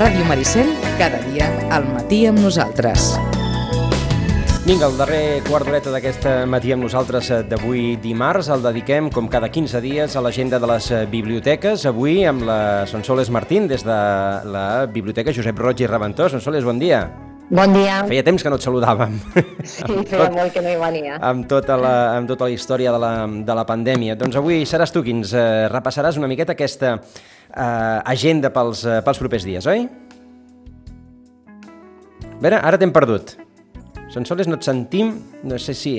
Ràdio Maricel, cada dia al matí amb nosaltres. Vinga, el darrer quart d'horeta d'aquest matí amb nosaltres d'avui dimarts el dediquem, com cada 15 dies, a l'agenda de les biblioteques. Avui amb la Sonsoles Martín, des de la Biblioteca Josep Roig i Reventós. Sonsoles, bon dia. Bon dia. Feia temps que no et saludàvem. Sí, feia tot, molt que no hi venia. Amb tota la, amb tota la història de la, de la pandèmia. Doncs avui seràs tu qui ens eh, repassaràs una miqueta aquesta eh, agenda pels, eh, pels propers dies, oi? A veure, ara t'hem perdut. Sonsoles, no et sentim. No sé si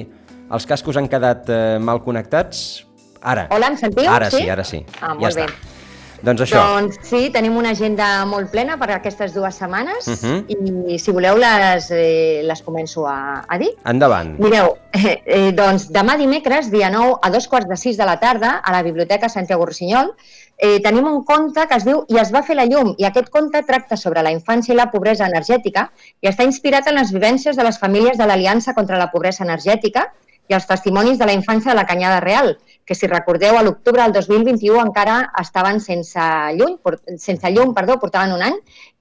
els cascos han quedat eh, mal connectats. Ara. Hola, em sentiu? Ara sí, sí ara sí. Ah, molt ja bé. està. Doncs això. Doncs sí, tenim una agenda molt plena per aquestes dues setmanes Uh -huh. i si voleu les, eh, les començo a, a dir. Endavant. Mireu, eh, eh, doncs demà dimecres, dia 9, a dos quarts de sis de la tarda, a la Biblioteca Santiago Rossinyol, eh, tenim un conte que es diu I es va fer la llum, i aquest conte tracta sobre la infància i la pobresa energètica i està inspirat en les vivències de les famílies de l'Aliança contra la Pobresa Energètica i els testimonis de la infància de la Canyada Real, que si recordeu, a l'octubre del 2021 encara estaven sense llum, sense llum, perdó, portaven un any,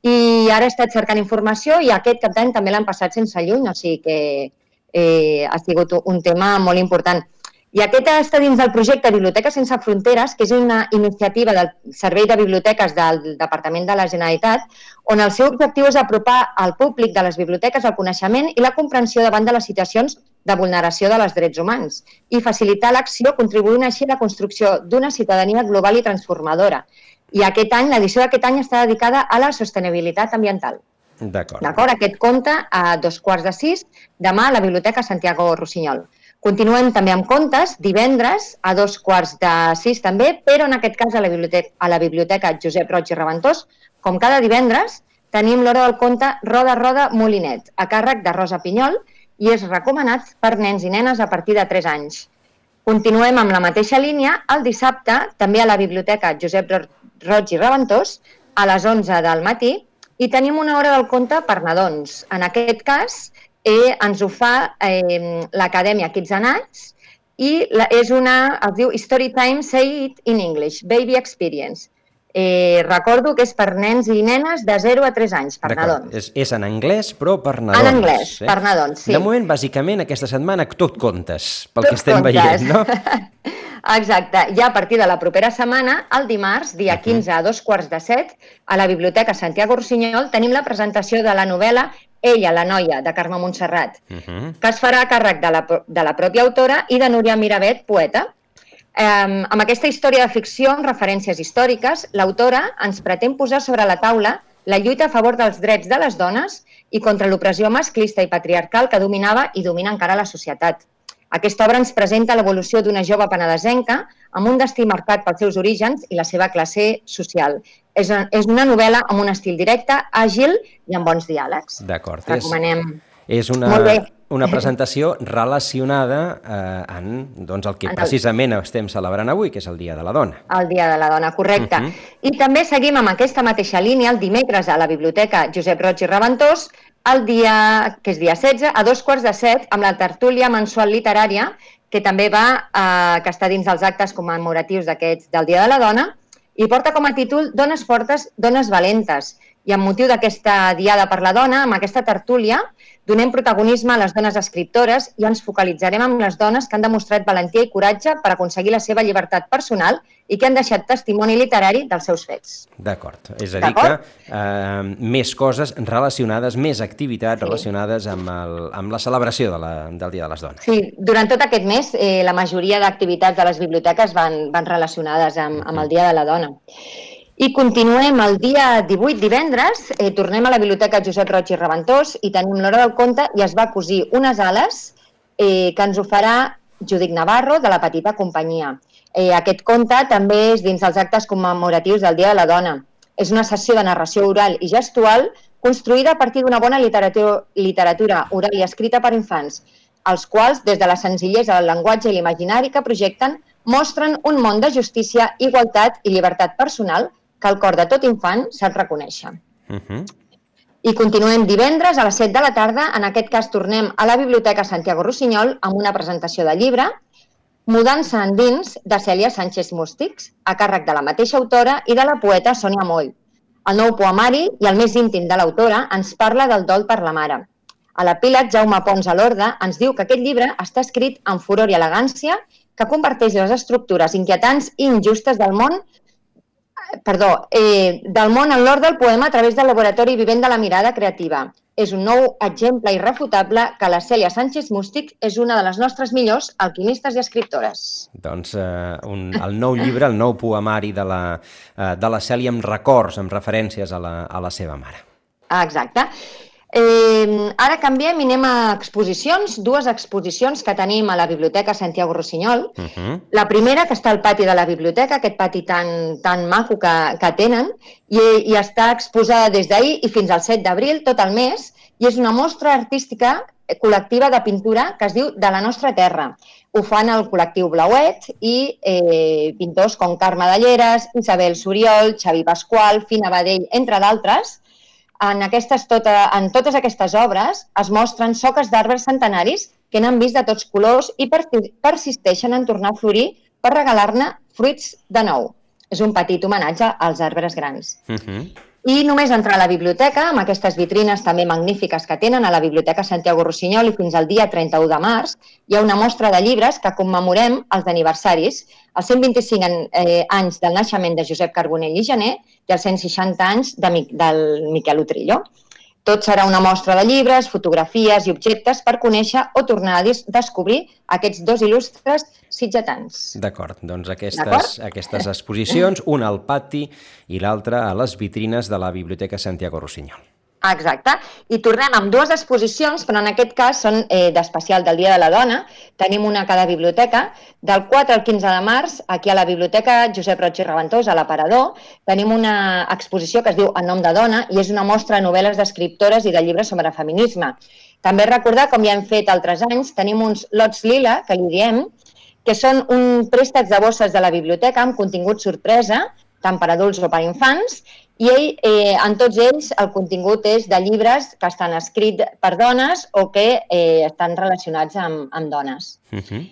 i ara he estat cercant informació i aquest cap d'any també l'han passat sense llum, o sigui que eh, ha sigut un tema molt important. I aquest està dins del projecte Biblioteques sense fronteres, que és una iniciativa del Servei de Biblioteques del Departament de la Generalitat, on el seu objectiu és apropar al públic de les biblioteques el coneixement i la comprensió davant de les situacions de vulneració de les drets humans i facilitar l'acció contribuint així a la construcció d'una ciutadania global i transformadora. I aquest any, l'edició d'aquest any està dedicada a la sostenibilitat ambiental. D'acord. D'acord? Aquest conte a dos quarts de sis, demà a la Biblioteca Santiago Rossinyol. Continuem també amb contes, divendres a dos quarts de sis també, però en aquest cas a la Biblioteca, a la biblioteca Josep Roig i Reventós, com cada divendres, tenim l'hora del conte Roda, Roda, Molinet, a càrrec de Rosa Pinyol, i és recomanat per nens i nenes a partir de 3 anys. Continuem amb la mateixa línia el dissabte, també a la Biblioteca Josep Roig i Reventós, a les 11 del matí, i tenim una hora del conte per nadons. En aquest cas, eh, ens ho fa eh, l'Acadèmia Kids and Arts i la, és una, es diu Storytime Say It in English, Baby Experience. Eh, recordo que és per nens i nenes de 0 a 3 anys, per nadons. És, és en anglès, però per nadons. En anglès, eh? per nadons, sí. De moment, bàsicament, aquesta setmana tot contes, pel tot que estem contes. veient, no? Exacte. Ja a partir de la propera setmana, el dimarts, dia 15 a dos quarts de set, a la Biblioteca Santiago Rossinyol, tenim la presentació de la novel·la Ella, la noia, de Carme Montserrat, Uh -huh. que es farà càrrec de la, de la pròpia autora i de Núria Miravet, poeta. Um, amb aquesta història de ficció amb referències històriques, l'autora ens pretén posar sobre la taula la lluita a favor dels drets de les dones i contra l'opressió masclista i patriarcal que dominava i domina encara la societat. Aquesta obra ens presenta l'evolució d'una jove penedesenca amb un destí marcat pels seus orígens i la seva classe social. És una, és una novel·la amb un estil directe, àgil i amb bons diàlegs. D'acord. És, Recomanem. és una, Molt bé. una presentació relacionada eh, en doncs, el que En el- precisament estem celebrant avui, que és el Dia de la Dona. El Dia de la Dona, correcte. Uh Mhm. -huh. I també seguim amb aquesta mateixa línia el dimecres a la Biblioteca Josep Roig i Reventós, el dia, que és dia 16, a dos quarts de set, amb la tertúlia mensual literària, que també va, eh, que està dins dels actes commemoratius d'aquests del Dia de la Dona, i porta com a títol Dones fortes, dones valentes. I amb motiu d'aquesta Diada per la Dona, amb aquesta tertúlia, donem protagonisme a les dones escriptores i ens focalitzarem en les dones que han demostrat valentia i coratge per aconseguir la seva llibertat personal i que han deixat testimoni literari dels seus fets. D'acord. És a dir que eh, més coses relacionades, més activitats Sí. relacionades amb, el, amb la celebració de la, del Dia de les Dones. Sí, durant tot aquest mes eh, la majoria d'activitats de les biblioteques van, van relacionades amb, amb el Dia de la Dona. I continuem el dia 18, divendres, eh, tornem a la Biblioteca Josep Roig i Reventós i tenim l'hora del conte i es va cosir unes ales eh, que ens ho farà Judit Navarro, de la Petita Companyia. Eh, aquest conte també és dins els actes commemoratius del Dia de la Dona. És una sessió de narració oral i gestual construïda a partir d'una bona literatura, literatura oral i escrita per infants, els quals, des de la senzillesa del llenguatge i l'imaginari que projecten, mostren un món de justícia, igualtat i llibertat personal que el cor de tot infant sap reconèixer. Uh -huh. I continuem divendres a les 7 de la tarda. En aquest cas tornem a la Biblioteca Santiago Rossinyol amb una presentació de llibre Mudança endins de Cèlia Sánchez Mústics, a càrrec de la mateixa autora i de la poeta Sònia Moll. El nou poemari i el més íntim de l'autora ens parla del dol per la mare. A l'epíleg, Jaume Pons a l'Orde ens diu que aquest llibre està escrit amb furor i elegància que converteix les estructures inquietants i injustes del món perdó, eh, del món en l'or del poema a través del laboratori vivent de la mirada creativa. És un nou exemple irrefutable que la Cèlia Sánchez Mústic és una de les nostres millors alquimistes i escriptores. Doncs eh, un, el nou llibre, el nou poemari de la, eh, de la Cèlia amb records, amb referències a la, a la seva mare. Ah, exacte. Eh, ara canviem i anem a exposicions, dues exposicions que tenim a la Biblioteca Santiago Rossinyol. Uh -huh. La primera, que està al pati de la biblioteca, aquest pati tan, tan maco que, que tenen, i, i està exposada des d'ahir i fins al 7 d'abril, tot el mes, i és una mostra artística col·lectiva de pintura que es diu De la nostra terra. Ho fan el col·lectiu Blauet i eh, pintors com Carme Dalleres, Isabel Suriol, Xavi Pasqual, Fina Badell, entre d'altres, en, aquestes, tota, en totes aquestes obres es mostren soques d'arbres centenaris que n'han vist de tots colors i persisteixen en tornar a florir per regalar-ne fruits de nou. És un petit homenatge als arbres grans. Uh mhm. -huh. I només entrar a la biblioteca, amb aquestes vitrines també magnífiques que tenen a la Biblioteca Santiago Rossinyol i fins al dia 31 de març, hi ha una mostra de llibres que commemorem els aniversaris, els 125 eh, anys del naixement de Josep Carbonell i Gené i els 160 anys de, del Miquel Utrillo. Tot serà una mostra de llibres, fotografies i objectes per conèixer o tornar a descobrir aquests dos il·lustres sitgetans. D'acord, doncs aquestes, aquestes exposicions, una al pati i l'altra a les vitrines de la Biblioteca Santiago Rossinyol. Exacte. I tornem amb dues exposicions, però en aquest cas són eh, d'especial del Dia de la Dona. Tenim una a cada biblioteca. Del 4 al 15 de març, aquí a la Biblioteca Josep Roig i Reventós, a l'Aparador, tenim una exposició que es diu En nom de dona i és una mostra de novel·les d'escriptores i de llibres sobre feminisme. També recordar, com ja hem fet altres anys, tenim uns lots lila, que li diem, que són un préstecs de bosses de la biblioteca amb contingut sorpresa, tant per adults o per infants, i ell, eh, en tots ells el contingut és de llibres que estan escrits per dones o que eh, estan relacionats amb, amb dones. Uh -huh.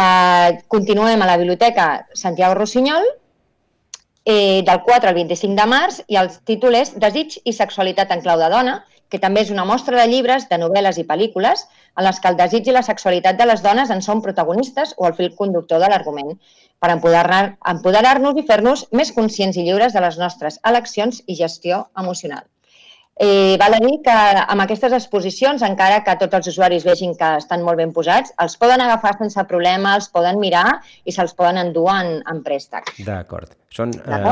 eh, continuem a la Biblioteca Santiago Rossinyol, eh, del 4 al 25 de març, i el títol és Desig i sexualitat en clau de dona, que també és una mostra de llibres, de novel·les i pel·lícules en les que el desig i la sexualitat de les dones en són protagonistes o el fil conductor de l'argument per empoderar-nos i fer-nos més conscients i lliures de les nostres eleccions i gestió emocional. Eh, val a dir que amb aquestes exposicions, encara que tots els usuaris vegin que estan molt ben posats, els poden agafar sense problema, els poden mirar i se'ls poden endur en, en préstec. D'acord. Són eh,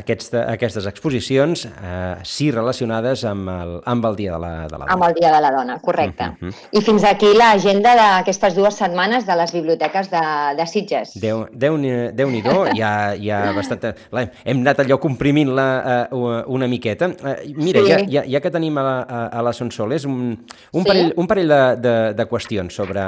aquests, aquestes exposicions eh, sí relacionades amb el, amb el Dia de la, de la Dona. Amb el Dia de la Dona, correcte. Uh -huh. I fins aquí l'agenda d'aquestes dues setmanes de les biblioteques de, de Sitges. Déu, Déu, Déu nhi do hi ha, hi ha bastanta... Hem anat allò comprimint-la uh, una miqueta. Uh, mira, sí. ja, ja, ja que tenim a la, a, a la Sonsoles un, un, sí. parell, un parell de, de, de qüestions sobre,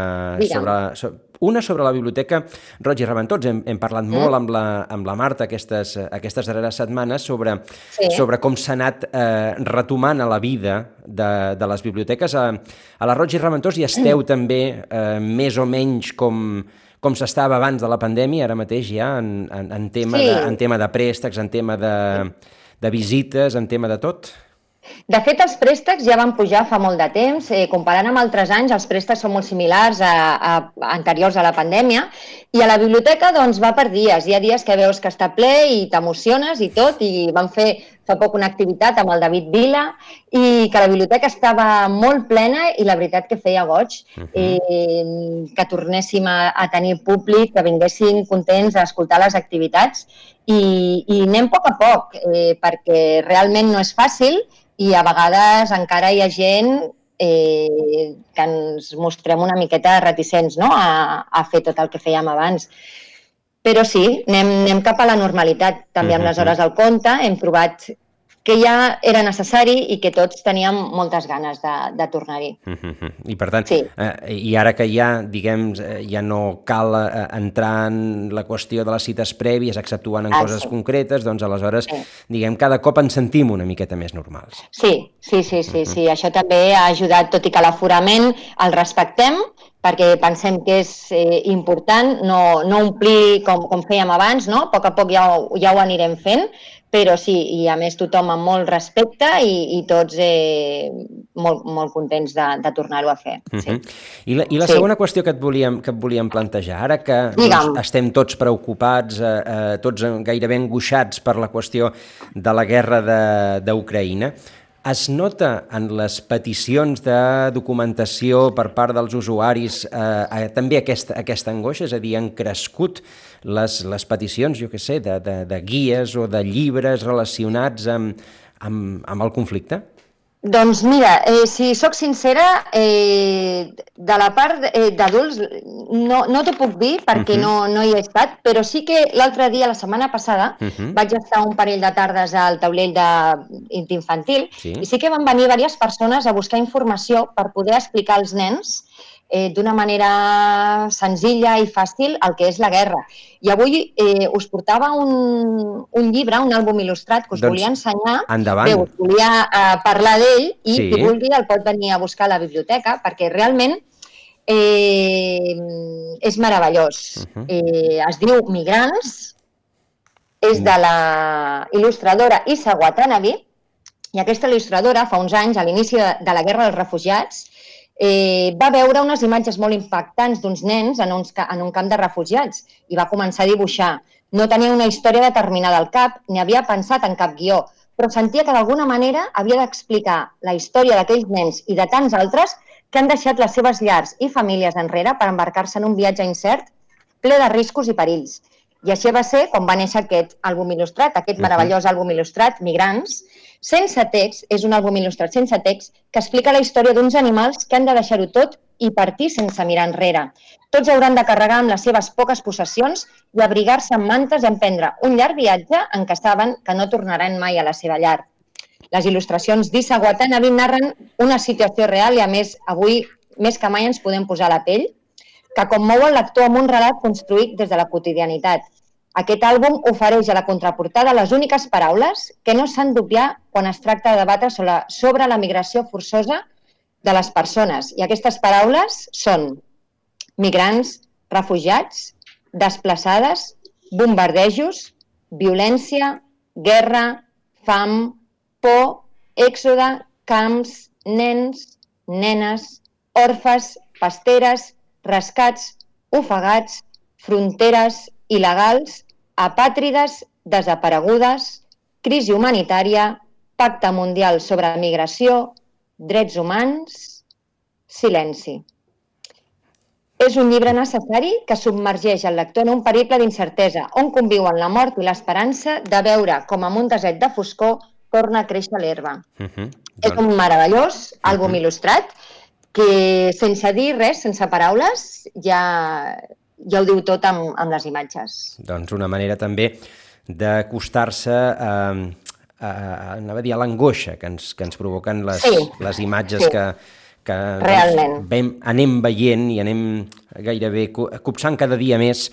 sobre, sobre una sobre la biblioteca Roig i Reventós. Hem, hem parlat mm. molt amb la, amb la Marta aquestes, aquestes darreres setmanes sobre, sí. sobre com s'ha anat eh, retomant a la vida de, de les biblioteques. A, a la Roig i Reventós hi esteu mm. també eh, més o menys com, com s'estava abans de la pandèmia, ara mateix ja, en, en, en, tema, sí. de, en tema de préstecs, en tema de, de visites, en tema de tot? De fet, els préstecs ja van pujar fa molt de temps. Eh, comparant amb altres anys, els préstecs són molt similars a, a, anteriors a la pandèmia. I a la biblioteca doncs, va per dies. Hi ha dies que veus que està ple i t'emociones i tot. I van fer fa poc una activitat amb el David Vila i que la biblioteca estava molt plena i la veritat que feia goig uh -huh. eh, que tornéssim a, a tenir públic, que vinguessin contents a escoltar les activitats i, i anem a poc a poc eh, perquè realment no és fàcil i a vegades encara hi ha gent eh, que ens mostrem una miqueta reticents no? a, a fer tot el que fèiem abans. Però sí, anem, anem cap a la normalitat. També amb les hores al compte hem trobat que ja era necessari i que tots teníem moltes ganes de, de tornar-hi. Uh -huh. I per tant, sí. eh, i ara que ja, diguem, eh, ja no cal eh, entrar en la qüestió de les cites prèvies, exceptuant en ah, coses sí. concretes, doncs aleshores, sí. diguem, cada cop ens sentim una miqueta més normals. Sí, sí, sí, sí, uh -huh. sí. Això també ha ajudat, tot i que l'aforament el respectem, perquè pensem que és eh, important no, no omplir com, com fèiem abans, no? a poc a poc ja, ja ho anirem fent, però sí, i a més tothom amb molt respecte i, i tots eh, molt, molt contents de, de tornar-ho a fer. Sí. Uh -huh. I la, i la sí. segona qüestió que et, volíem, que et volíem plantejar, ara que doncs, estem tots preocupats, eh, eh, tots gairebé angoixats per la qüestió de la guerra d'Ucraïna, es nota en les peticions de documentació per part dels usuaris eh, eh, també aquesta, aquesta angoixa? És a dir, han crescut les, les peticions, jo que sé, de, de, de guies o de llibres relacionats amb, amb, amb el conflicte? Doncs mira, eh, si sóc sincera, eh, de la part eh, d'adults no, no t'ho puc dir perquè uh. -huh. no, no hi he estat, però sí que l'altre dia, la setmana passada, uh. -huh. vaig estar un parell de tardes al taulell d'infantil sí. i sí que van venir diverses persones a buscar informació per poder explicar als nens eh, d'una manera senzilla i fàcil el que és la guerra. I avui eh, us portava un, un llibre, un àlbum il·lustrat que us doncs, volia ensenyar. Endavant. Bé, us volia eh, parlar d'ell i sí. qui vulgui el pot venir a buscar a la biblioteca perquè realment eh, és meravellós. Uh -huh. eh, es diu Migrants, és de la il·lustradora Issa Watanabe, i aquesta il·lustradora, fa uns anys, a l'inici de, de la Guerra dels Refugiats, eh, va veure unes imatges molt impactants d'uns nens en, uns, en un camp de refugiats i va començar a dibuixar. No tenia una història determinada al cap, ni havia pensat en cap guió, però sentia que d'alguna manera havia d'explicar la història d'aquells nens i de tants altres que han deixat les seves llars i famílies enrere per embarcar-se en un viatge incert ple de riscos i perills. I així va ser quan va néixer aquest àlbum il·lustrat, aquest meravellós àlbum il·lustrat, Migrants, sense text, és un àlbum il·lustrat sense text, que explica la història d'uns animals que han de deixar-ho tot i partir sense mirar enrere. Tots hauran de carregar amb les seves poques possessions i abrigar-se amb mantes i emprendre un llarg viatge en què saben que no tornaran mai a la seva llar. Les il·lustracions d'Issa Watanabe narren una situació real i, a més, avui més que mai ens podem posar la pell, que commou el lector amb un relat construït des de la quotidianitat. Aquest àlbum ofereix a la contraportada les úniques paraules que no s'han d'obviar quan es tracta de debatre sobre, sobre la migració forçosa de les persones. I aquestes paraules són migrants, refugiats, desplaçades, bombardejos, violència, guerra, fam, por, èxode, camps, nens, nenes, orfes, pasteres, rescats, ofegats, fronteres, il·legals, apàtrides, desaparegudes, crisi humanitària, pacte mundial sobre migració, drets humans, silenci. És un llibre necessari que submergeix el lector en un periple d'incertesa, on conviuen la mort i l'esperança de veure com amb un desert de foscor torna a créixer l'herba. Uh -huh. És un meravellós àlbum uh -huh. il·lustrat que sense dir res, sense paraules, ja, ja ho diu tot amb, amb les imatges. Doncs una manera també d'acostar-se a, a, a, a dir, a l'angoixa que, ens, que ens provoquen les, sí, les imatges sí. que, que doncs, vam, anem veient i anem gairebé copsant cada dia més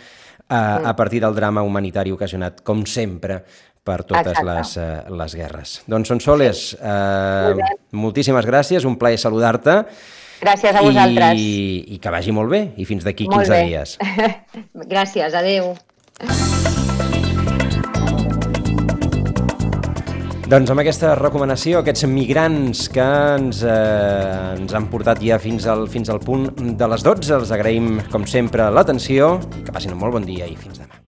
a, a partir del drama humanitari ocasionat, com sempre, per totes les, uh, les guerres. Doncs, Sonsoles, eh, moltíssimes gràcies, un plaer saludar-te Gràcies a vosaltres. I, i que vagi molt bé, i fins d'aquí 15 bé. dies. Gràcies, adeu. Doncs amb aquesta recomanació, aquests migrants que ens, eh, ens han portat ja fins al, fins al punt de les 12, els agraïm, com sempre, l'atenció, que passin un molt bon dia i fins demà.